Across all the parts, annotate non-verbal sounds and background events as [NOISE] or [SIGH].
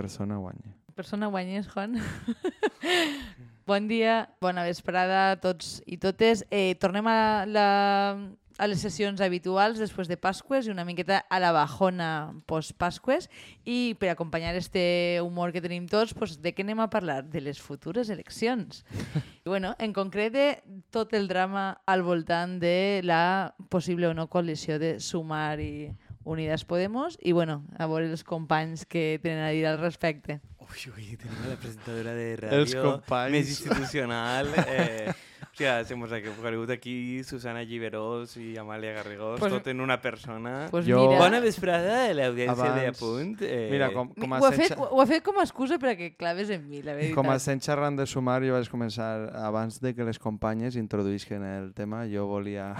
persona guanyi. Persona guanyes, Juan. [LAUGHS] bon dia, bona vesprada a tots i totes. Eh, tornem a, la, a les sessions habituals després de Pasques i una miqueta a la bajona post-Pasques i per acompanyar este humor que tenim tots, pues, de què anem a parlar? De les futures eleccions. [LAUGHS] I bueno, en concret de tot el drama al voltant de la possible o no coalició de Sumar i Unidas Podemos i bueno, a veure els companys que tenen a dir al respecte. Ui, ui, tenim la presentadora de ràdio més institucional. Eh, o sigui, se mos ha conegut aquí Susana Lliberós i Amàlia Garrigós, Pues- tot en una persona. Pues Jo- mira, Bona vesprada a l'audiència Abans- de Apunt. Eh, Mira, com, com, ho, a ha fet, sense, ho ha fet com a excusa perquè claves en mi, la veritat. com a sent xerrant de sumar, jo vaig començar, abans de que les companyes introduïsquen el tema, jo volia,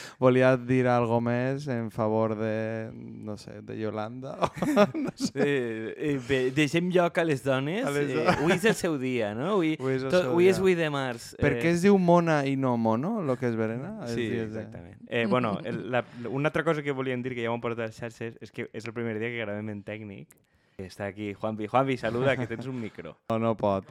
[LAUGHS] volia dir algo més en favor de, no sé, de Yolanda. [LAUGHS] no sé. Eh, eh, bé, deixem lloc a les dones. A les eh, dones. avui és el seu dia, no? Avui, Avui és el tot, avui dia. és 8 de març. Per què es diu Mona i no Mono, el que és Verena? Sí, dies de- exactament. Eh, bueno, el, la, una altra cosa que volíem dir, que ja ho hem portat a les xarxes, és que és el primer dia que gravem en tècnic. Està aquí Juanvi. Juanvi, saluda, que tens un micro. No, no pot.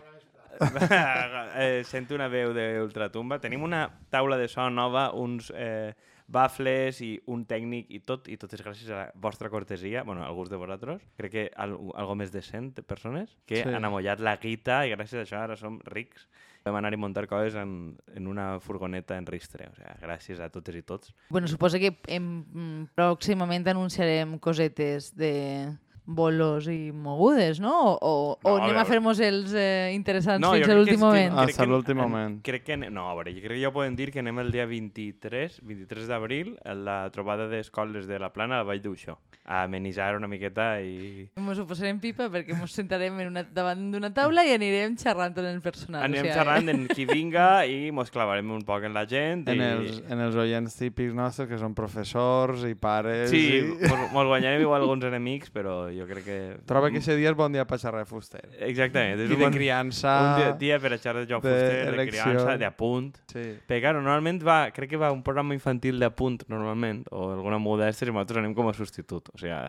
Eh, sento una veu d'ultratumba. Tenim una taula de so nova, uns eh, bafles i un tècnic i tot, i tot és gràcies a la vostra cortesia, bueno, alguns de vosaltres, crec que al, algo més de 100 persones, que Sí. han amollat la guita i gràcies a això ara som rics. Vam anar i muntar coses en, en una furgoneta en ristre. O sigui, gràcies a totes i tots. Bueno, suposo que em, mm, pròximament anunciarem cosetes de bolos i mogudes, no? O, o, No, o a anem a veure. fer-nos els eh, interessants No, fins a l'últim moment. Ah, que- l'últim en- moment. Crec que... No, a veure, jo crec que ja podem dir que anem el dia 23, 23 d'abril, a la trobada d'escoles de la Plana a la Vall d'Uixó, a amenitzar una miqueta i... Ens ho posarem pipa perquè ens sentarem en una, davant d'una taula i anirem xerrant en el personal. Anem o sigui, xerrant en [LAUGHS] qui vinga i mos clavarem un poc en la gent. En i... els, en els oients típics nostres, que són professors i pares... Sí, I... mos, mos guanyarem igual alguns enemics, però jo crec que... Troba que aquest dia és bon dia per xerrar de fuster. Exactament. És I un de bon- criança... Un dia, dia per a xerrar de joc de fuster, de elecció. criança, d'apunt. Sí. Però, claro, normalment va, crec que va un programa infantil d'apunt, normalment, o alguna modesta, i nosaltres anem com a substitut. O sigui,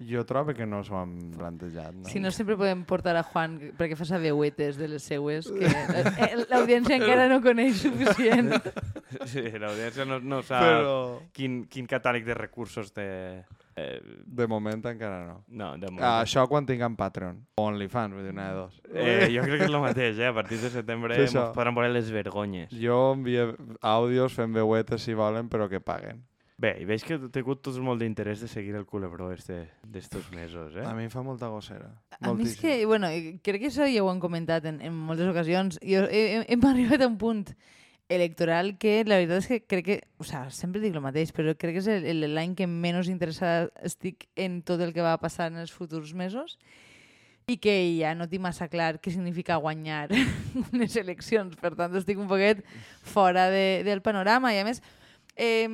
Jo trobo que no s'ho han plantejat. No? Si no, sempre podem portar a Juan perquè fa veuetes de les seues, que eh, l'audiència encara no coneix suficient. [LAUGHS] sí, l'audiència no, no sap Però quin, quin catàleg de recursos té... Eh, de moment encara no. no, de moment. Ah, això quan tinguem Patreon. O OnlyFans, vull dir, una de dos. Eh, jo crec que és el mateix, eh? A partir de setembre Sí, ens podran veure les vergonyes. Jo envio àudios fent veuetes si volen, però que paguen. Bé, i veig que heu tingut tots molt d'interès de seguir el culebró este d'estos mesos, eh? A mi em fa molta gossera. A mi és que, bueno, crec que això ja ho han comentat en, en moltes ocasions. Jo, he, hem arribat a un punt electoral que la veritat és que crec que, o sea, sempre dic el mateix, però crec que és l'any que menys interessada estic en tot el que va passar en els futurs mesos i que ja no tinc massa clar què significa guanyar [LAUGHS] unes eleccions. Per tant, estic un poquet fora de, del panorama. I a més, eh,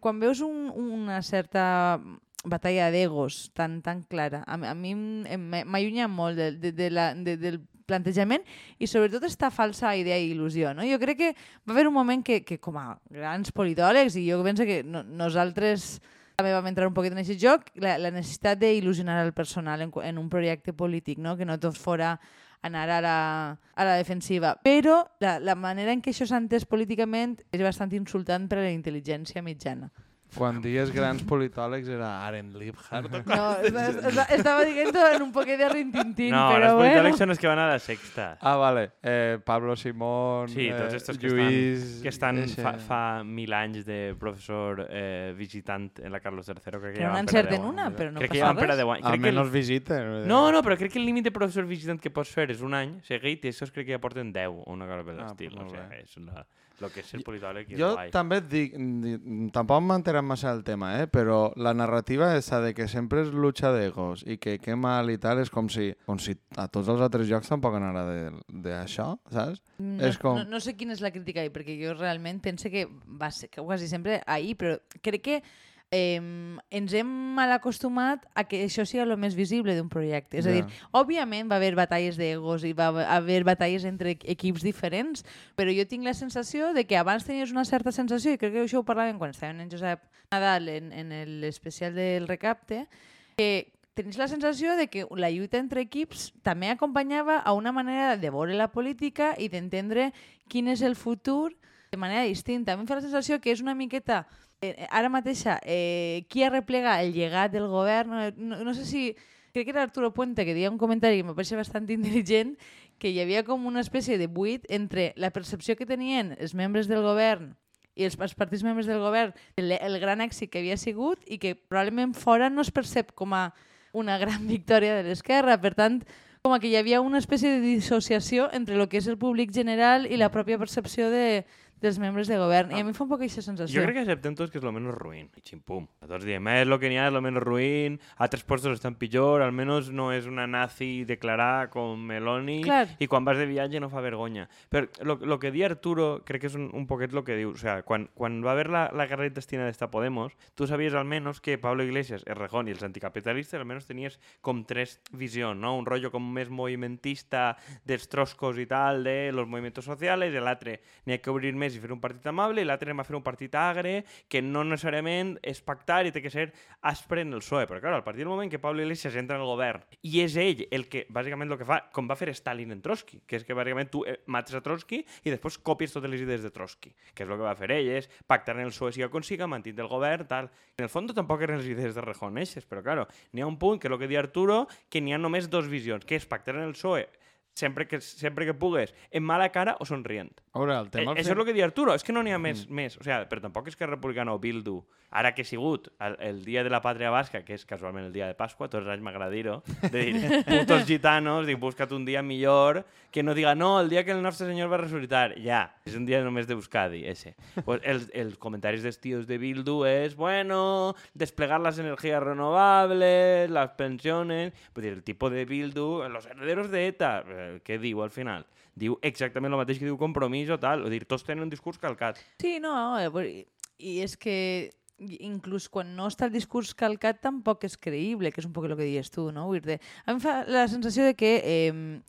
quan veus un, una certa batalla d'egos tan, tan clara, a, a mi m'allunya molt de, de, de la, de, del plantejament i sobretot esta falsa idea i il·lusió. No? Jo crec que va haver un moment que, que com a grans politòlegs, i jo penso que no, nosaltres també vam entrar un poquet en aquest joc, la, la necessitat d'il·lusionar el personal en, en un projecte polític, no? que no tot fora anar a la, a la defensiva. Però la, la manera en què això s'ha entès políticament és bastant insultant per a la intel·ligència mitjana. Quan dies grans politòlegs era Aren Liebhardt. No, es- es- estava dient en un poquet de rintintín, no, però els bueno. politòlegs són els que van a la sexta. Ah, vale. Eh, Pablo Simón, Sí, tots eh, estos que Lluís... estan, que estan eixe- fa, fa mil anys de professor eh, visitant en la Carlos III. Crec que Però no encerten una, però no crec que passa van per a res. 10 anys. Crec que el- Almenys visiten. No, no, però crec que el límit de professor visitant que pots fer és un any seguit i això crec que ja porten 10 o una cosa per Ah, l'estil. molt o sigui, és la, lo que és ser politòleg Jo també et dic, di- tampoc m'enterat massa del tema, eh? però la narrativa esa de que sempre és lucha d'egos i que què mal i tal és com si, com si a tots els altres jocs tampoc anara d'això, saps? No, És com- no, no sé quina és la crítica ahir, perquè jo realment pense que va ser que quasi sempre ahir, però crec que eh, ens hem mal acostumat a que això sigui el més visible d'un projecte. És a Ja. dir, òbviament va haver batalles d'egos i va haver batalles entre equips diferents, però jo tinc la sensació de que abans tenies una certa sensació, i crec que això ho parlàvem quan estàvem en Josep Nadal en, en l'especial del recapte, que tenies la sensació de que la lluita entre equips també acompanyava a una manera de veure la política i d'entendre quin és el futur de manera distinta. A mi em fa la sensació que és una miqueta, eh, ara mateixa, eh, qui arreplega el llegat del govern, no, no sé si... Crec que era Arturo Puente que deia un comentari que me pareix bastant intel·ligent, que hi havia com una espècie de buit entre la percepció que tenien els membres del govern i els, els partits membres del govern el, el gran èxit que havia sigut i que probablement fora no es percep com a una gran [LAUGHS] victòria de l'esquerra. Per tant, com que hi havia una espècie de dissociació entre el que és el públic general i la pròpia percepció de, dels membres de govern. I a mi em fa un poc aquesta sensació. Jo crec que acceptem tots que és lo menys ruïn. I ximpum. A tots diem, és lo que n'hi ha, és lo menys ruïn, altres puestos estan pitjor, almenys no és una nazi declarar com Meloni, Clar. i quan vas de viatge no fa vergonya. Però lo, lo que di Arturo crec que és un, un poquet lo que diu. O sea, quan, quan va haver la, la guerra intestina d'esta Podemos, tu sabies almenys que Pablo Iglesias, Errejón i els anticapitalistes almenys tenies com tres visions, no? Un rotllo com més movimentista dels troscos i tal, de los movimientos sociales, l'altre n'hi ha que obrir més i fer un partit amable, i l'altre anem a fer un partit agre, que no necessàriament és pactar i té que ser aspre en el PSOE. Però, clar, al partir del moment que Pablo Iglesias entra en el govern i és ell el que, bàsicament, el que fa, com va fer Stalin en Trotsky, que és que, bàsicament, tu eh, mates a Trotsky i després copies totes les idees de Trotsky, que és el que va fer ell, és pactar en el PSOE si ho consiga, mantindre el govern, tal. En el fons tampoc eren les idees de Rejón eixes, però, claro, n'hi ha un punt, que és el que diu Arturo, que n'hi ha només dos visions, que és pactar en el PSOE sempre que, sempre que pugues, en mala cara o somrient. A veure, el Eh, tema... al això és el que diu Arturo, és que no n'hi ha més, mm. més. O sigui, però tampoc és que Republicano o Bildu, ara que ha sigut el, el dia de la pàtria basca, que és casualment el dia de Pasqua, tots els anys m'agrada dir-ho, de dir, [LAUGHS] putos gitanos, dic, busca't un dia millor, que no diga, no, el dia que el nostre senyor va resucitar, ja, és un dia només d'Euskadi, ese. Pues els, els comentaris dels tios de Bildu és, bueno, desplegar les energies renovables, les pensiones, vull dir, el tipus de Bildu, los herederos de ETA, eh, què diu al final? Diu exactament el mateix que diu Compromís o tal, o dir, tots tenen un discurs calcat. Sí, no, eh, i és que inclús quan no està el discurs calcat tampoc és creïble, que és un poc el que dius tu, no? Dir, a mi em fa la sensació de que eh,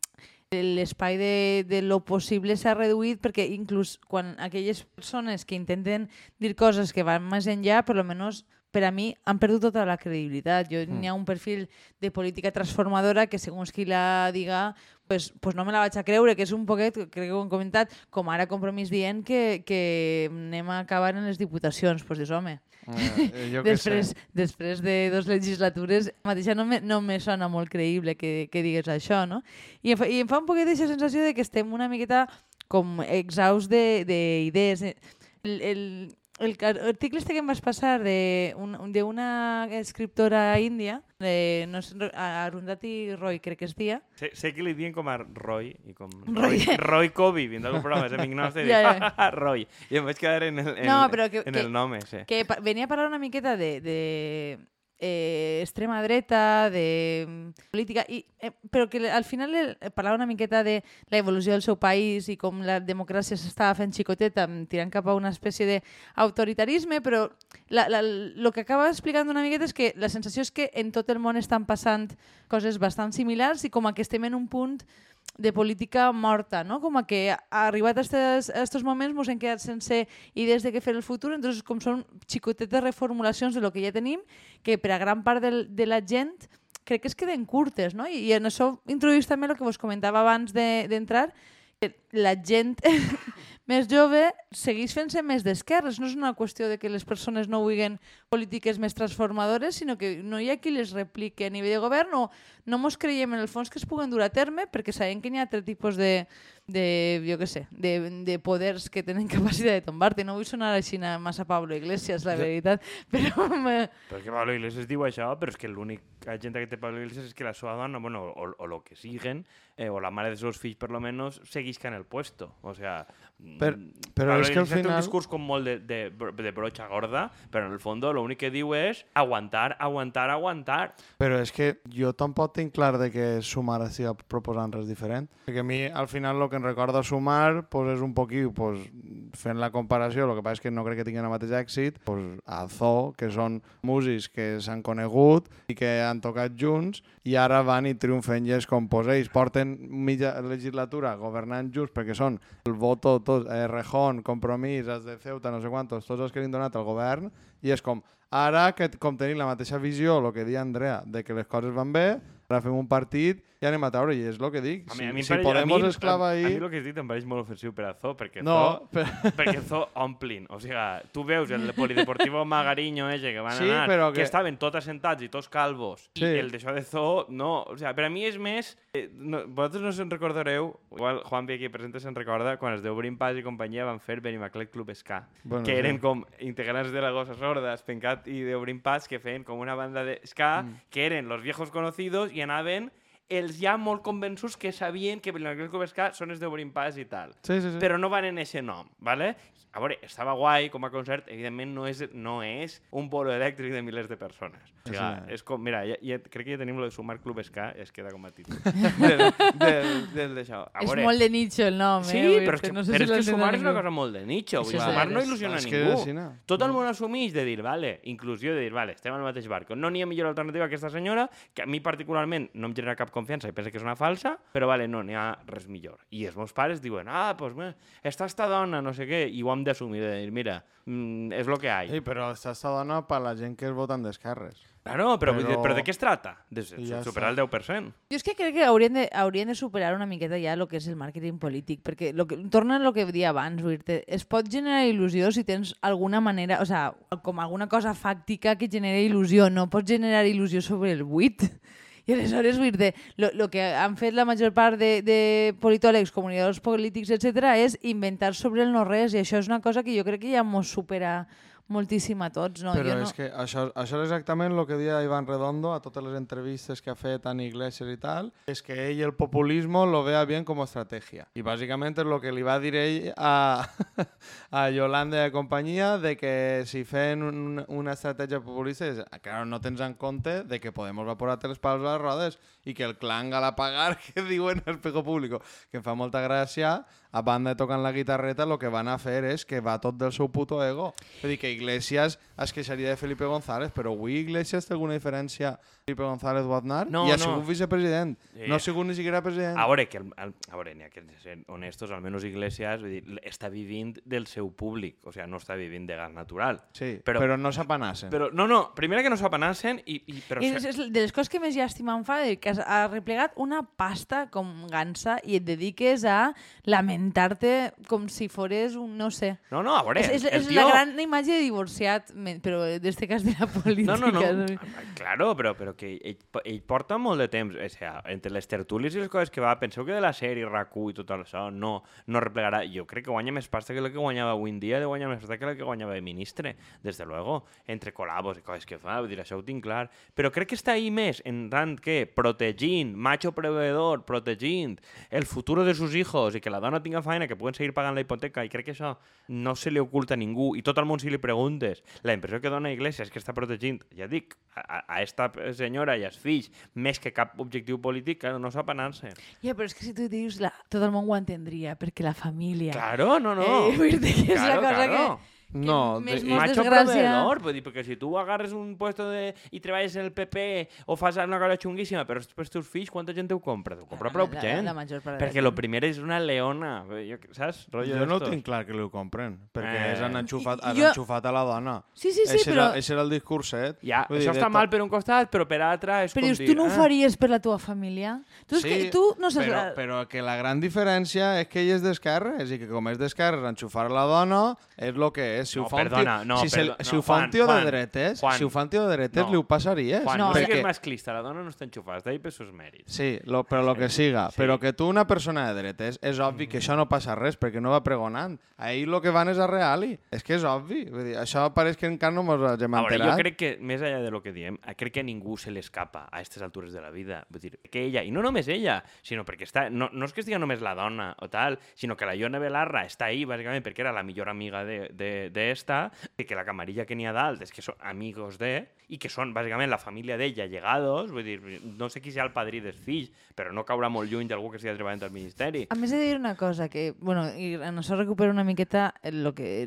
l'espai de, de lo possible s'ha reduït perquè inclús quan aquelles persones que intenten dir coses que van més enllà, per almenys per a mi han perdut tota la credibilitat. Jo, Mm. N'hi ha un perfil de política transformadora que segons qui la diga pues, pues no me la vaig a creure, que és un poquet, crec que ho hem comentat, com ara compromís dient que, que anem a acabar en les diputacions. Doncs pues dius, home, Eh, jo [LAUGHS] després, sé. després de dos legislatures, mateixa no me, no me sona molt creïble que, que digues això, no? I em fa, i em fa un poquet aquesta sensació de que estem una miqueta com exhaust d'idees. El, el, el article este que em vas passar d'una un, d'una escriptora índia, de, no sé, Arundhati Roy, crec que es dia, Sé, sé que li diuen com a Roy i com Roy. Roy, Roy Kobe, vindrà algun programa, és amic nostre, i Ja, ja. [LAUGHS] Roy. I em vaig quedar en el, en, No, però que- en que- el nom ese. que venia a parlar una miqueta de, de eh, extrema dreta, de mm, política, i, eh, però que al final el- parlava una miqueta de la evolució del seu país i com la democràcia s'estava fent xicoteta, mm, tirant cap a una espècie d'autoritarisme, però el que acaba explicant una miqueta és que la sensació és que en tot el món estan passant coses bastant similars i com que estem en un punt de política morta, no? Com a que arribat a estos, a estos moments ens hem quedat sense idees de què fer el futur, entonces com són xicotetes reformulacions de lo que ja tenim, que per a gran part del, de la gent crec que es queden curtes, no? I, i en això introduïs també el que vos comentava abans de- d'entrar, de, que la gent més jove segueix fent-se més d'esquerres. No és una qüestió de que les persones no vulguin polítiques més transformadores, sinó que no hi ha qui les replique a nivell de govern o no mos creiem en el fons que es puguen dur a terme perquè sabem que hi ha altres tipus de, de jo què sé, de, de poders que tenen [LAUGHS] capacitat de tombar-te. No vull sonar així massa Pablo Iglesias, la veritat, [LAUGHS] però... Però és que Pablo Iglesias diu això, però és que l'única gent que té Pablo Iglesias és que la seva dona, bueno, o, o lo que siguen, eh, o la mare de seus fills, per lo menos, seguisca en el puesto. O sea, Per- mm, però Pablo és que al té final- un discurs com molt de, de, de brocha gorda, però en el fons l'únic que diu és aguantar, aguantar, aguantar. Però és que jo tampoc tinc clar de que Sumar estigui proposant res diferent. Perquè a mi, al final, el que em recorda Sumar pues, és un poquillo pues, fent la comparació, el que passa és que no crec que tinguin el mateix èxit, pues, a Zo, que són músics que s'han conegut i que han tocat junts, i ara van i triomfen i és com pues, ells porten mitja legislatura governant junts perquè són el voto, tots, eh, Rejón, Compromís, els de Ceuta, no sé quantos, tots els que li han donat al govern, i és com, Ara que com tenim la mateixa visió, el que deia Andrea, de que les coses van bé, ara fem un partit i anem a taure, i és el que dic. A Si, mi, a mi, si a Podemos mi, esclava a, a mi el que has dit em pareix molt ofensiu per a Zo, perquè No, Zo, però... [LAUGHS] perquè Zo omplin. O sigui, tu veus el Polideportivo Magariño ese que van Sí, anar, però que... que- estaven tots assentats i tots calvos, Sí. i el d'això de Zo, no. O sigui, per a mi és més... Eh, no, vosaltres no se'n recordareu, igual Juan aquí presente se'n recorda, quan els d'Obrim Pas i companyia van fer Benimaclet Club Ska, Bueno, que sí. eren com integrants de la Gossa Sorda, Espencat i d'Obrim Pas, que feien com una banda de ska, Mm. que eren los viejos conocidos i anaven els ja molt convençuts que sabien que Club Ska són els d'Obrim Pas i tal Sí, sí, sí. però no van en ese nom, ¿vale? A veure, estava guai com a concert, evidentment no és, no és un polo elèctric de milers de persones. O sigui, Sí. és com, mira, ja, ja, crec que ja tenim lo de sumar Club Ska, es queda com a títol [LAUGHS] del, del, del d'això. A És veure, molt de nicho el nom, Sí, eh? Vull però és que, no sé però si és que sumar és una cosa molt de nicho. Vull és sumar no il·lusiona És a que ningú. així, no? Tot el món assumeix de dir, vale, inclusió, de dir, vale, estem al mateix barco. No n'hi ha millor alternativa que aquesta senyora, que a mi particularment no em genera cap confiança i penso que és una falsa, però vale, no, n'hi ha res millor. I els meus pares diuen, ah, doncs pues, està esta dona, no sé què, i ho hem d'assumir, de dir, mira, mm, és lo que hi ha. Ei, però està esta dona per la gent que es voten d'esquerres. Claro, però, però... Però- però de què es trata? De ja superar el 10%. Jo és que crec que haurien de, haurien de superar una miqueta ja el que és el màrqueting polític, perquè lo que, torna a lo que dia abans, dir es pot generar il·lusió si tens alguna manera, o sea, com alguna cosa fàctica que genera il·lusió, no pots generar il·lusió sobre el buit. I aleshores, vull dir lo que han fet la major part de, de politòlegs, comunicadors polítics, etc és inventar sobre el no-res, i això és una cosa que jo crec que ja mos supera moltíssim a tots. No? Però jo no... és que això, això és exactament el que deia Iván Redondo a totes les entrevistes que ha fet en Iglesias i tal, és que ell el populismo lo vea bien como estrategia. I bàsicament és el que li va dir ell a, [LAUGHS] a Yolanda i a companyia de que si feien un, una estratègia populista, és, claro, no tens en compte de que Podemos va posar els pals a les rodes i que el clan a la pagar [LAUGHS] que diuen el espejo público, que em fa molta gràcia, a banda de tocant la guitarreta, el que van a fer és que va tot del seu puto ego. És a dir, que Iglesias es queixaria de Felipe González, però avui Iglesias té alguna diferència Felipe González o Aznar? No, I ha no. sigut vicepresident. Sí. No ha sigut ni siquiera president. A veure, que el, el, a veure, n'hi ha que ser honestos, almenys Iglesias vull dir, està vivint del seu públic, o sigui, no està vivint de gas natural. Sí, però- però, no s'apanassen. Però, no, no, primera que no s'apanassen i, i però I se- és de les coses que més llàstima em fa és que has, replegat una pasta com gansa i et dediques a lamentar-te com si fores un, no sé. No, no, a veure, és és, el és tio... la gran imatge de divorciat, però d'este cas de la política. No, no, no, saps? claro, però, però que ell, ell porta molt de temps, o sigui, entre les tertúlies i les coses que va, penseu que de la sèrie, RAC1 i tot això no, no replegarà. Jo crec que guanya més pasta que la que guanyava avui en dia, de guanyar més pasta que la que guanyava de ministre, des de luego, entre col·labos i coses que fa, vull dir, això ho tinc clar. Però crec que està ahí més, en tant que protegint, macho proveedor, protegint el futur de sus hijos i que la dona tinga feina, que puguen seguir pagant la hipoteca, i crec que això no se li oculta a ningú, i tot el món si li preguntes, la impressió que dona Iglesias és que està protegint, ja dic, a, a esta senyora i als fills, més que cap objectiu polític, claro, no sap anar-se. Ja, però és que si tu dius, la, tot el món ho entendria, perquè la família... Claro, no, no. Eh, vull dir que és la Claro, cosa claro. que... no, més de- desgràcia- proveedor, vull dir, perquè si tu agarres un puesto de... i treballes en el PP o fas una cosa xunguíssima, però després teus fills, quanta gent ho compra? Te ho compra prou la, gent. La, la major part de Perquè gent. primer és una leona, jo, saps? Rollo jo no tinc clar que li ho compren, perquè Eh. és han enxufat, han jo- enxufat a la dona. Sí, sí, sí, Eixe però... Era, eixe era el discurset. Ja, Vull dir, això de està mal per un costat, però per altre és Però com dius, dir... tu no ho ah, faries per la teva família? Tu, és que, tu no saps... Però, però que la gran diferència és que ell és d'esquerres i que com és d'esquerres enxufar la dona és el que és. Si No, ho fa perdona, un tio, no, si, si no, ho fa Juan, un tio Juan, de dretes, Juan, si ho fa un tio de dretes no. li ho passaries. Juan, No, no, no és sigues masclista, la dona no està enxufada, està ahí per sus mèrits. Sí, lo, però el que siga. Sí. Però que tu, una persona de dretes, és obvi que això no passa res, perquè no va pregonant. Ahir el que van és a reali. És que és obvi. Vull dir, això pareix que encara no hagem A veure, jo enterat. crec que, més allà de lo que diem, crec que a ningú se l'escapa a aquestes altures de la vida. Vull dir, que ella, i no només ella, sinó perquè està, no, no és que estigui només la dona o tal, sinó que la Iona Belarra està ahí, bàsicament, perquè era la millor amiga d'esta, de, de esta, i que la camarilla que n'hi ha dalt és que són amigos de, i que són, bàsicament, la família d'ella, llegados, vull dir, no sé qui serà el padrí dels fills, però no caurà molt lluny d'algú que estigui treballant al Ministeri. A més he de dir una cosa, que, bueno, i en això recupero una miqueta el, lo que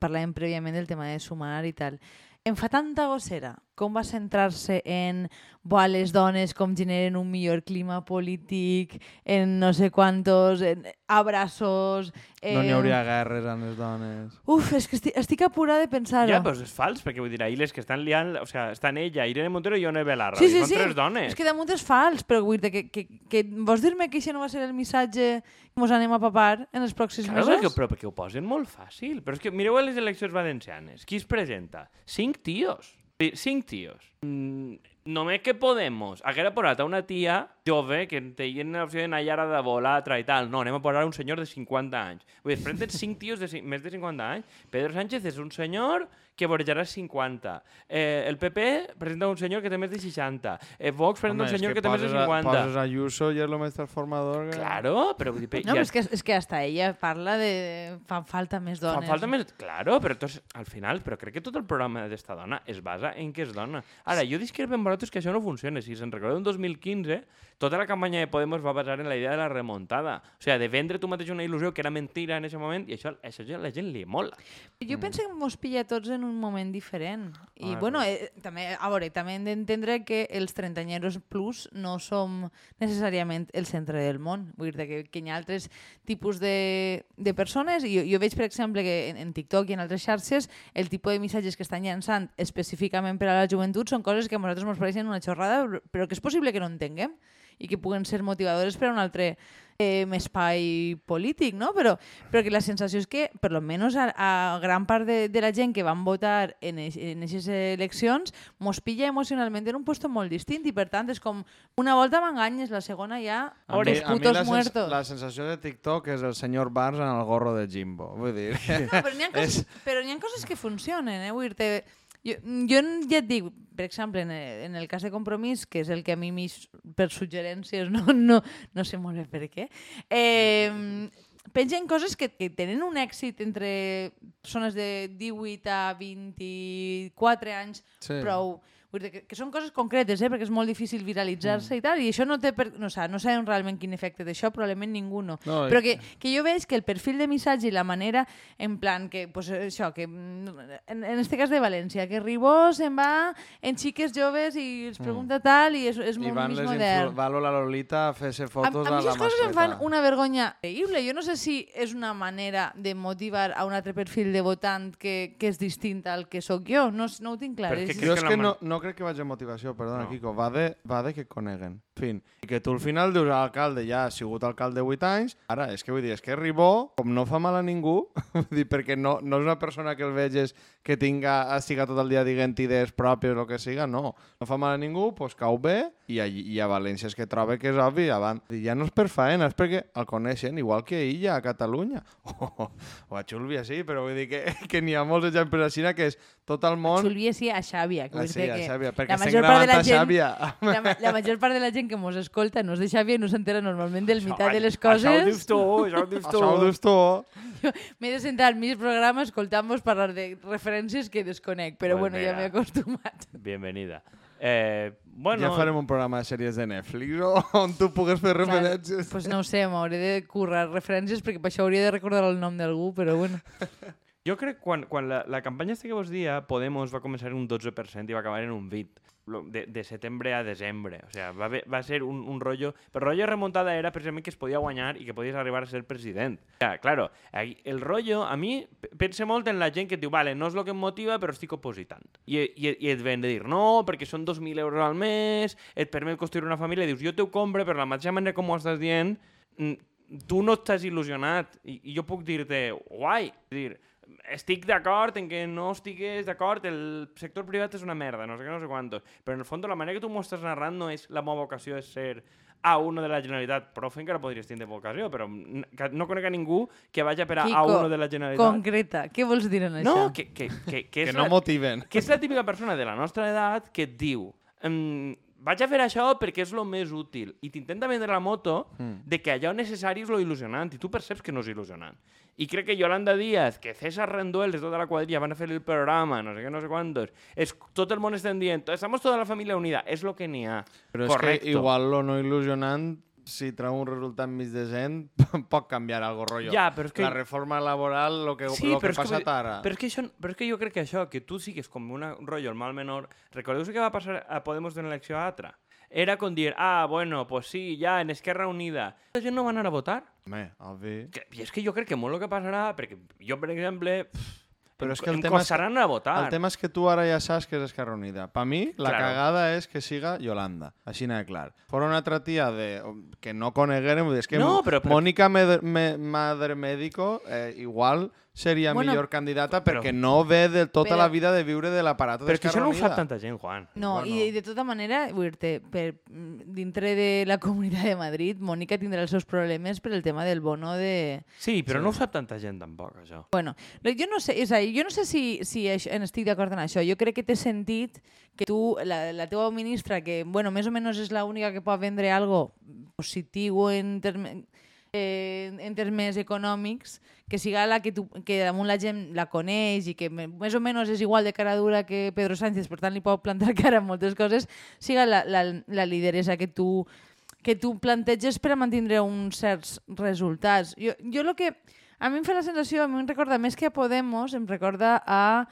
parlàvem prèviament del tema de sumar i tal. Em fa tanta gossera com va centrar-se en buah, les dones com generen un millor clima polític, en no sé quantos, en abraços... Eh... No n'hi hauria guerres amb les dones. Uf, és que estic, estic apurada de pensar-ho. Ja, però és fals, perquè vull dir, ahir les que estan liant, o sea, estan ella, Irene Montero i Ione Belarra. Sí, i sí, són sí. tres dones. És que damunt és fals, però vull dir que, que, que vols dir-me que això no va ser el missatge que mos anem a papar en els pròxims Claro, mesos? perquè, però perquè ho posen molt fàcil. Però és que mireu a les eleccions valencianes. Qui es presenta? Cinc tios. Sí, Cinc tios. Mm, només que Podemos haguera posat a una tia jove que tenien l'opció d'anar allà de volatra i tal. No, anem a posar un senyor de 50 anys. Vull dir, presenten cinc tios de més de 50 anys. Pedro Sánchez és un senyor que vorejarà 50. Eh, el PP presenta un senyor que té més de 60. Eh, Vox presenta un és senyor que, té més de poses a- 50. Poses Ayuso i és el més transformador. Que... Claro, però vull dir... pe- No, ja- però és que, és que hasta ella parla de... Fan falta més dones. falta més... Claro, però entonces, al final, però crec que tot el programa d'esta dona es basa en que és dona. Ara, jo discrepo amb vosaltres que això no funciona. Si se'n recordeu, en 2015, tota la campanya de Podemos va basar en la idea de la remontada. O sigui, de vendre tu mateix una il·lusió que era mentira en aquest moment, i això, això a la gent li mola. Jo penso que mos pilla tots en un moment diferent. I, Ah, bueno, eh, també, a veure, també hem d'entendre que els trentanyeros plus no som necessàriament el centre del món. Vull dir que, que hi ha altres tipus de, de persones. I jo, jo veig, per exemple, que en, en TikTok i en altres xarxes el tipus de missatges que estan llançant específicament per a la joventut són coses que a nosaltres ens pareixen una xorrada, però que és possible que no entenguem i que puguen ser motivadores per a un altre eh, espai polític, no? Però, però que la sensació és que, per lo menos a, a gran part de, de la gent que van votar en aquestes eleccions, mos pilla emocionalment en un puesto molt distint i, per tant, és com una volta m'enganyes, la segona ja, A mi, a mi putos la, sens muertos. la sensació de TikTok és el senyor Barnes en el gorro de Jimbo. Vull dir, No, però n'hi ha, [LAUGHS] coses, però n'hi ha coses que funcionen, eh? Vull dir jo, jo ja et dic, per exemple, en, en el cas de compromís, que és el que a mi mis, per suggerències [LAUGHS] no, no, no sé molt bé per què, eh, pengen coses que, que tenen un èxit entre persones de 18 a 24 anys Sí. prou... Vull dir que, que són coses concretes, eh? perquè és molt difícil viralitzar-se i tal, i això no té... Per... No, sé, no sabem realment quin efecte té això, probablement ningú no. No, i- Però que, que jo veig que el perfil de missatge i la manera, en plan, que, pues, això, que mm, en, en este cas de València, que Ribó se'n va en xiques joves i els pregunta tal, i és, és I molt van més les modern. Va la Lolita a fer-se A, fotos a a, mi la aquestes coses em fan mascleta. una vergonya increïble. Jo no sé si és una manera de motivar a un altre perfil de votant que, que és distint al que sóc jo. No, no ho tinc clar. Perquè És- Jo és que que no, man- no crec que vagi a motivació, perdona, No. Kiko. Va de, va de que coneguen. Fin. I que tu al final dius a l'alcalde, ja ha sigut alcalde 8 anys, ara, és que vull dir, és que Ribó, com no fa mal a ningú, [LAUGHS] vull dir, perquè no, no és una persona que el veges que tinga, estiga tot el dia dient idees pròpies o el que siga, no. No fa mal a ningú, doncs cau bé, i, allí, i a València és que troba que és obvi, abans, ja no és per faena, és perquè el coneixen, igual que ella a Catalunya. [LAUGHS] O, o a Xulvia, sí, però vull dir que, [LAUGHS] que n'hi ha molts exemples així que és tot el món... Xulvia sí a Xàbia. Que Ah, sí, a que Xàbia, perquè la estem gravant a Xàbia. La, la major part de la gent que mos escolta no és de Xàbia i no s'entera normalment del meitat de les Això ho coses. dius tu, això ho dius tu. Això ho dius tu. M'he de sentar al mig programa escoltant-vos parlar de referències que desconec, però Pues bueno, ja m'he acostumat. Bienvenida. Eh, bueno, Ja farem un programa de sèries de Netflix o- on tu pugues fer referències. Pues no ho sé, m'hauré de currar referències perquè per això hauria de recordar el nom d'algú, però bueno. [LAUGHS] Jo crec que quan, quan la, la campanya que vos dia, Podemos va començar en un 12% i va acabar en un 20%. Lo- De, de setembre a desembre. O sea, va, va ser un, un rollo... Però el rollo remuntada era precisament que es podia guanyar i que podies arribar a ser president. O sea, claro, el rollo, a mi, pe- pense molt en la gent que et diu, vale, no és el que em motiva, però estic opositant. I, i, i et ven de dir, no, perquè són 2.000 euros al mes, et permet construir una família, i dius, jo t'ho compre, però la mateixa manera com ho estàs dient, mm, tu no estàs il·lusionat i, i jo puc dir-te, guai, dir, estic d'acord en que no estigues d'acord, el sector privat és una merda, no sé què, no sé quantos, però en el fons la manera que tu m'ho estàs narrant no és la meva vocació és ser A1 de la Generalitat, profe encara podries tindre vocació, però que no conec a ningú que vagi per a Kiko, A1 de la Generalitat. Concreta, què vols dir en això? No, que, que, que, que, és Que no la- motiven. que és la típica persona de la nostra edat que et diu ehm, vaig a fer això perquè és el més útil i t'intenta vendre la moto Mm. de que allò necessari és lo il·lusionant i tu perceps que no és il·lusionant. I crec que Yolanda Díaz, que César Renduel de tota la quadrilla van a fer el programa, no sé què, no sé quantos, és, tot el món estem dient, estamos toda la família unida, és lo que n'hi ha. Però és Correcto. que igual lo no il·lusionant si treu un resultat mig decent, [LAUGHS] pot canviar algo, rotllo. Ja, però és que... La reforma laboral, lo que, Sí, lo que ha que passat ara. Però és, que això, però és que jo crec que això, que tu sigues com un rotllo, el mal menor... Recordeu què va passar a Podemos d'una elecció a altra? Era com dir, ah, bueno, pues sí, ja, en Esquerra Unida. La gent no va anar a votar. Home, obvi. Que, I és que jo crec que molt el que passarà, perquè jo, per exemple, pff, Però és que el em tema és que- costaran anar a votar. El tema és que tu ara ja saps que és Esquerra Unida. Per mi, la Claro. cagada és que siga Yolanda. Així n'ha clar. Fora una altra tia de, que no coneguérem, és que No, però- però- Mònica Med me, Madre Médico eh, igual seria Bueno, millor candidata però- perquè no ve de tota però- la vida de viure de l'aparato Però és que això no ho sap tanta gent, Juan. No, Bueno. i de tota manera, vull dir-te, per, mm, dintre de la [LAUGHS] Comunitat de Madrid, Mònica tindrà els seus problemes per el tema del bono de... Sí, però no ho sap tanta gent tampoc, això. Bueno, no, jo no sé, és a dir, jo no sé si, si això, en estic d'acord en això. Jo crec que té sentit que tu, la, la teva ministra, que, bueno, més o menys és l'única que pot vendre algo positiu en termes eh, en termes econòmics, que siga la que, tu, que damunt la gent la coneix i que més o menys és igual de cara dura que Pedro Sánchez, per tant li pot plantar [LAUGHS] cara a moltes coses, siga la, la, la lideresa que tu, que tu planteges per a mantenir uns certs resultats. Jo, jo el que... A mi em fa la sensació, a mi em recorda més que a Podemos, em recorda a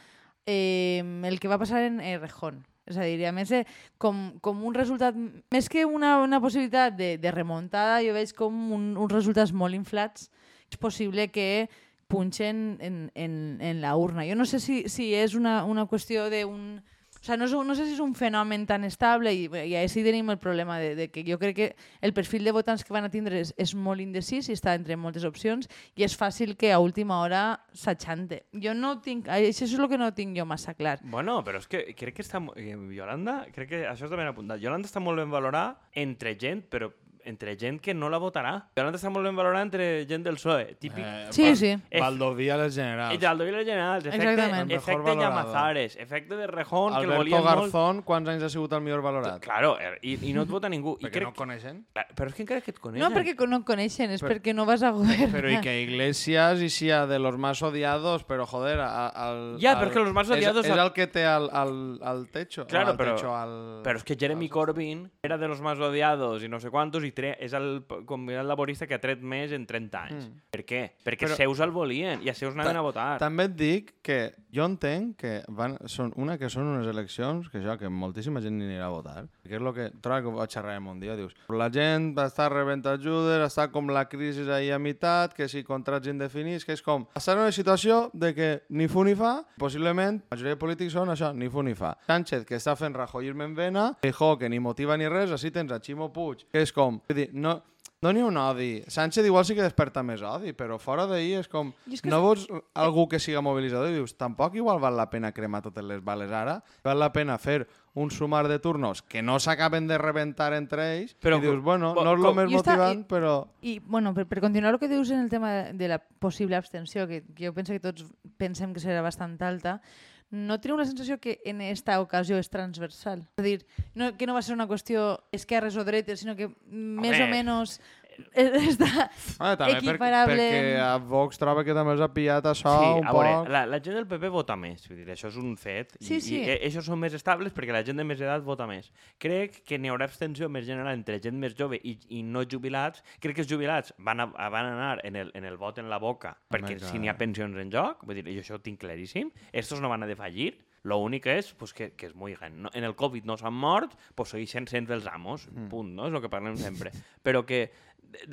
eh, el que va passar en Errejón. És a dir, a més, eh, com, com un resultat, més que una, una possibilitat de, de remuntada, jo veig com un, uns resultats molt inflats. És possible que punxen en, en, en la urna. Jo no sé si, si és una, una qüestió d'un... O sigui, no, és, no sé si és un fenomen tan estable i, i així tenim el problema de, de que jo crec que el perfil de votants que van a tindre és, és molt indecís i està entre moltes opcions i és fàcil que a última hora s'aixante. Jo no tinc... Això és el que no tinc jo massa clar. Bueno, però és que crec que està... eh, Yolanda, crec que això està ben apuntat. Yolanda està molt ben valorada entre gent, però entre gent que no la votarà. Yolanda està molt ben valorada entre gent del PSOE. Típic... Eh, Sí, Val- sí. Valdoví a les generals. Eh, Aldoví les Generals, efecte, Exactament. Efecte. Llamazares, efecte de Rejón, que el Alberto volien molt. Garzón, quants anys ha sigut el millor valorat? Claro, eh, i, i no et vota ningú. I Perquè crec... no coneixen. Clar, Però és que encara que et coneixen. No perquè no et coneixen, és Però- perquè no vas a governar. Pero y que Iglesias y sea de los más odiados, pero joder, al... Pero es que los más odiados Es, a- el que te al, al, al techo. Claro, al pero- techo, al- Pero es que Jeremy Corbyn era de los más odiados i no sé quantos i. és el convidat laborista que ha tret més en 30 anys. Mm. Per què? Perquè Però- Seus el volien i a Seus anaven a votar. També et dic que jo entenc que van, són, una que són unes eleccions que això, que moltíssima gent ni anirà a votar, que és el que trobo que vaig xerrar un dia, dius, la gent va estar rebent ajudes, està com la crisi ahí a meitat, que si contrats indefinits, que és com, estar en una situació de que ni fu ni fa, possiblement, la majoria de polítics són això, ni fu ni fa. Sánchez, que està fent Rajoy en vena, Feijó, que ni motiva ni res, així tens a Ximo Puig, que és com, vull dir, no, no n'hi ha un odi. Sánchez igual sí que desperta més odi, però fora d'ahir és com... És que no vols algú que siga mobilitzador i dius, tampoc igual val la pena cremar totes les bales ara, val la pena fer un sumar de turnos que no s'acaben de rebentar entre ells Però i dius, bueno, com- no és el més motivant, i- però... I, bueno, per, per continuar el que dius en el tema de, de la possible abstenció, que, que jo penso que tots pensem que serà bastant alta, no teniu la sensació que en esta ocasió és transversal? És a dir, no, que no va ser una qüestió esquerres o dretes, sinó que més o menys [LAUGHS] està Ah, també perquè, equiparable... perquè a Vox troba que també els ha pillat això Sí, un a veure, poc... la, la gent del PP vota més, vull dir, això és un fet. Sí, i, sí. I, i això són més estables perquè la gent de més edat vota més. Crec que n'hi haurà abstenció més general entre gent més jove i, i no jubilats. Crec que els jubilats van, a, van anar en el, en el vot en la boca, perquè clar. si n'hi ha pensions en joc, vull dir, jo això ho tinc claríssim, estos no van a defallir, lo únic és pues, que, que es muiguen. No, en el Covid no s'han mort, pues segueixen sent els amos, Mm. punt, no? És el que parlem sempre. Però que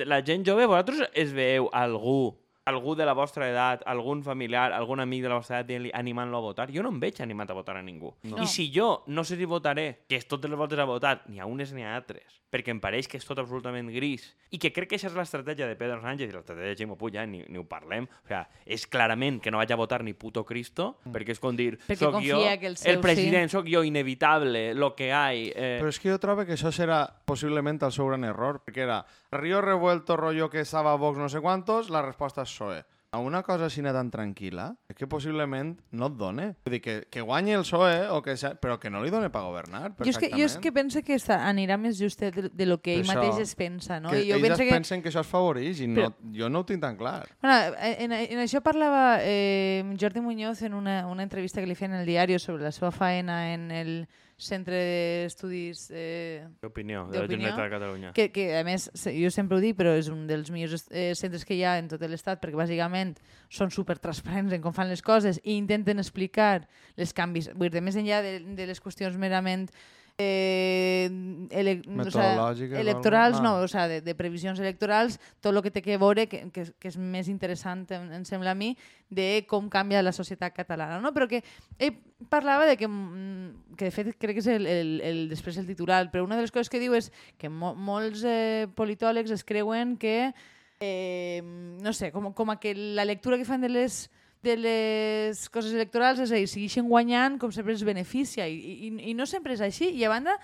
la gent jove, vosaltres es veieu algú algú de la vostra edat, algun familiar, algun amic de la vostra edat dient-li animant-lo a votar, jo no em veig animat a votar a ningú. No. I si jo no sé si votaré, que és totes les voltes a votar, ni a unes ni a altres, perquè em pareix que és tot absolutament gris, i que crec que això és l'estratègia de Pedro Sánchez i l'estratègia de Ximo Puig, ja, ni, ni ho parlem, o sea, és clarament que no vaig a votar ni puto Cristo, perquè és com dir, Perquè soc jo, que el seu sí." president, sóc jo, inevitable, lo que hay... Eh, Però és que jo trobo que això serà possiblement el seu gran error, perquè era Río revuelto, rollo que estava Vox no sé quantos, la resposta és PSOE. A una cosa així tan tranquil·la, és que possiblement no et done. Vull dir, que, que guanyi el PSOE, o que sea, però que no li done per governar, Jo és, que, perfectament. jo és que pense que està, anirà més justet de, de lo que ell Per mateix això, es pensa, no? que I jo ells penso es que... pensen que això es favoreix i no, jo no ho tinc tan clar. Bueno, en, en això parlava eh, Jordi Muñoz en una, una entrevista que li feien en el diari sobre la seva faena en el centre d'estudis eh, Opinió de la D'opinió? Generalitat de Catalunya. que, que a més, jo sempre ho dic, però és un dels millors eh, centres que hi ha en tot l'estat, perquè bàsicament són super transparents en com fan les coses i intenten explicar els canvis, vull dir, més enllà de, de les qüestions merament eh, ele, o sea, electorals, no, Ah. o sea, de, de previsions electorals, tot el que té que veure, que, que, que és més interessant, em, em sembla a mi, de com canvia la societat catalana. No? Però que ell parlava de que, mm, que de fet crec que és el, el, el, després el titular, però una de les coses que diu és que mo molts eh, politòlegs es creuen que, eh, no sé, com, com a que la lectura que fan de les de les coses electorals, és a dir, segueixen guanyant com sempre els beneficia i, i, i no sempre és així i a banda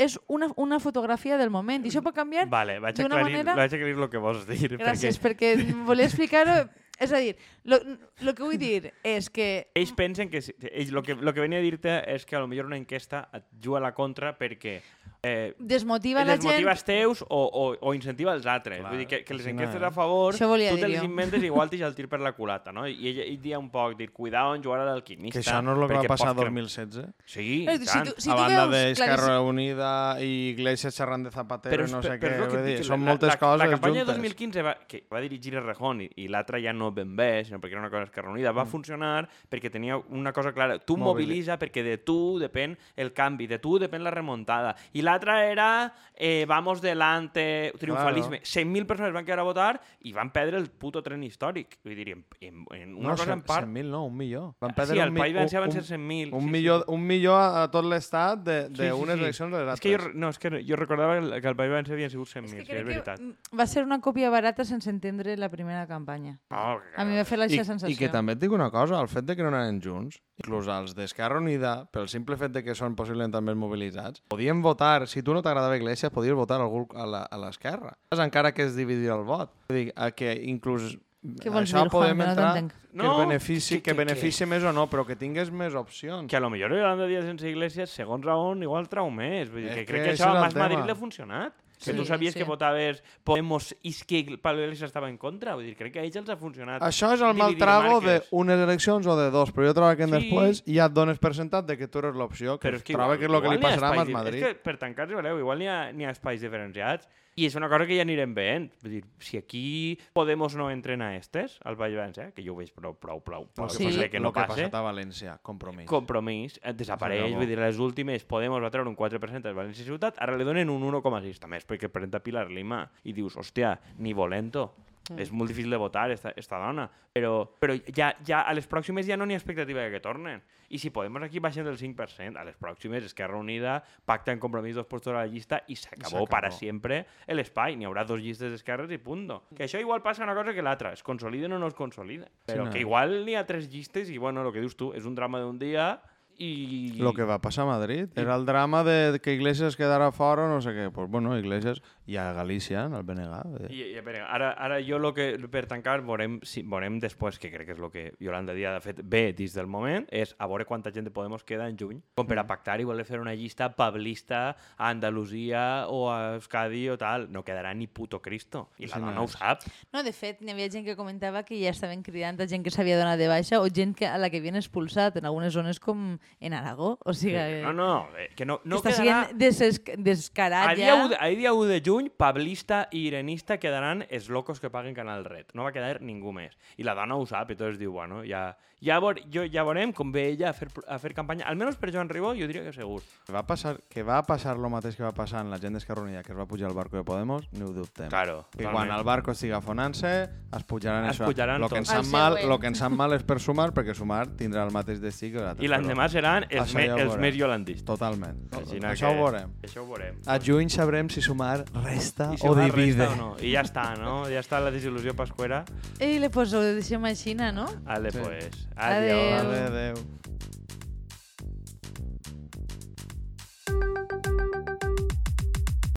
és una, una fotografia del moment i això pot canviar Vale, vaig d'una aclarir, manera- vaig aclarir el que vols dir. Gràcies, Perquè perquè volia explicar-ho. És a dir, el que vull dir és que... ells pensen que... Ells, lo, que lo que venia a dir-te és que a lo millor una enquesta et juga a la contra perquè eh, Desmotiva la gent... desmotiva els teus o, o, o incentiva els altres. Clar, Vull dir que, que les no enquestes a favor, tu te les inventes [LAUGHS] igual t'ix el tir per la culata, no? I ell, ell dia un poc, dir, cuidao en jugar a l'alquimista. Que això no és el que va passar el crem- 2016? Sí, Eh, i si tant. tu- si a banda veus d'Esquerra claríssim- Unida i Iglesias xerrant de Zapatero i no sé és- què, et dir, dic, són la- moltes la, coses La campanya juntes. de 2015 va, que va dirigir Errejón i, i l'altra ja no ben bé, sinó perquè era una cosa Esquerra Unida, va funcionar perquè tenia una cosa clara. Tu Mm. Mobilitza perquè de tu depèn el canvi, de tu depèn la remuntada. I l'altra era eh, vamos delante, triomfalisme. 100.000 persones van quedar a votar i van perdre el puto tren històric. Vull dir, en, en, en una no, cosa en part... 100.000 no, un milió. Van Sí, perdre al un mi- País Valencià van ser 100.000. Un, sí, milió, sí, sí. un milió a tot l'estat d'unes Sí, sí, sí. eleccions de les És que jo, no, és que jo recordava que al País Valencià havien sigut 100.000, És sí, que és crec veritat. que va ser una còpia barata sense entendre la primera campanya. Oh, A mi m'ha fet la I, sensació. I que també et dic una cosa, el fet de que no anaven junts, inclús els d'Esquerra Unida, pel simple fet de que són possiblement també mobilitzats, podien votar, si tu no t'agradava Iglesias, podies votar algú a la- a l'esquerra. Encara que es dividir el vot. Vull dir, a que inclús Què vols això dir, Juan, podem que no entrar t'entenc? que No, el benefici, que- que, que- benefici més o no, però que tingués més opcions. que a lo millor Yolanda Díaz sense Iglesias, segons Raón, igual trau més. Vull dir, que que crec que això això a Mas Madrid tema. li ha funcionat. Que Sí, tu sabies sí. que votaves Podemos i que Pablo Iglesias estava en contra. Vull dir, crec que a ells els ha funcionat. Això és el mal trago d'unes eleccions o de dos, però jo trobo que Sí. després ja et dones per sentat de que tu eres l'opció, que, Però és que trobo igual, que és el que li passarà a Madrid. És que per tancar, si voleu, igual n'hi ha, ha espais diferenciats i és una cosa que ja anirem veient. Vull dir, si aquí Podemos no entren a estes, al País Valencià, que jo ho veig prou, prou, prou, prou Sí. possible que no el que ha passe, passat a València, compromís. compromís, desapareix. Vull dir, les últimes Podemos va treure un 4% de València Ciutat, ara li donen un 1,6 també, és perquè presenta Pilar Lima i dius, hòstia, ni volento. Mm. És molt difícil de votar, esta, esta dona. Però, però ja, ja a les pròximes ja no n'hi ha expectativa que tornen. I si Podemos aquí baixen del 5%, a les pròximes Esquerra Unida pacta en compromís dos puestos a la llista i s'acabó para siempre el espai. N'hi haurà dos llistes d'esquerres i punto. Que això igual passa una cosa que l'altra, es consoliden o no es consoliden. Però no. que igual n'hi ha tres llistes i, bueno, el que dius tu, és un drama d'un dia i... Lo que va passar a Madrid. Era el drama de que Iglesias quedara fora o no sé què. Pues bueno, Iglesias i a Galícia, en el BNG. I, i, a veure, ara, ara jo lo que, per tancar, veurem, si, veurem després, que crec que és el que Yolanda Díaz ha fet bé dins del moment, és a veure quanta gent de Podemos queda en juny, com per a pactar i voler fer una llista pablista a Andalusia o a Euskadi o tal. No quedarà ni puto Cristo. I la Sí, dona no ho sap. No, de fet, n'hi havia gent que comentava que ja estaven cridant a gent que s'havia donat de baixa o gent que, a la que havien expulsat en algunes zones com en Aragó. O sigui, que, No, no, eh, que no, no està quedarà... sent des descarat A dia, ja. 1 de, a dia 1 de juny, pablista i irenista quedaran els locos que paguen Canal Red. No va quedar ningú més. I la dona ho sap, i tot es diu, bueno, ja, ja, veure, jo, ja veurem com ve ella a fer, a fer campanya. Almenys per Joan Ribó, jo diria que segur. Que va passar, que va passar el mateix que va passar en la gent d'Esquerra Unida, que es va pujar al barco de Podemos, ni ho dubtem. Claro, Que totalment. quan el barco estigui afonant-se, es pujaran Es això. pujaran lo que, ens sap El mal, lo que ens sap mal és per sumar, perquè sumar tindrà el mateix destí que l'altre. I l'endemà seran els, me, ja els més violentistes. Totalment. Aixina això que, ho veurem. Això ho veurem. A juny sabrem si sumar resta si o divide. Resta o no. I ja està, no? Ja està la desil·lusió pascuera. I le poso, ho deixem així, no? Ale, sí. pues. Adéu. Adéu. Adéu.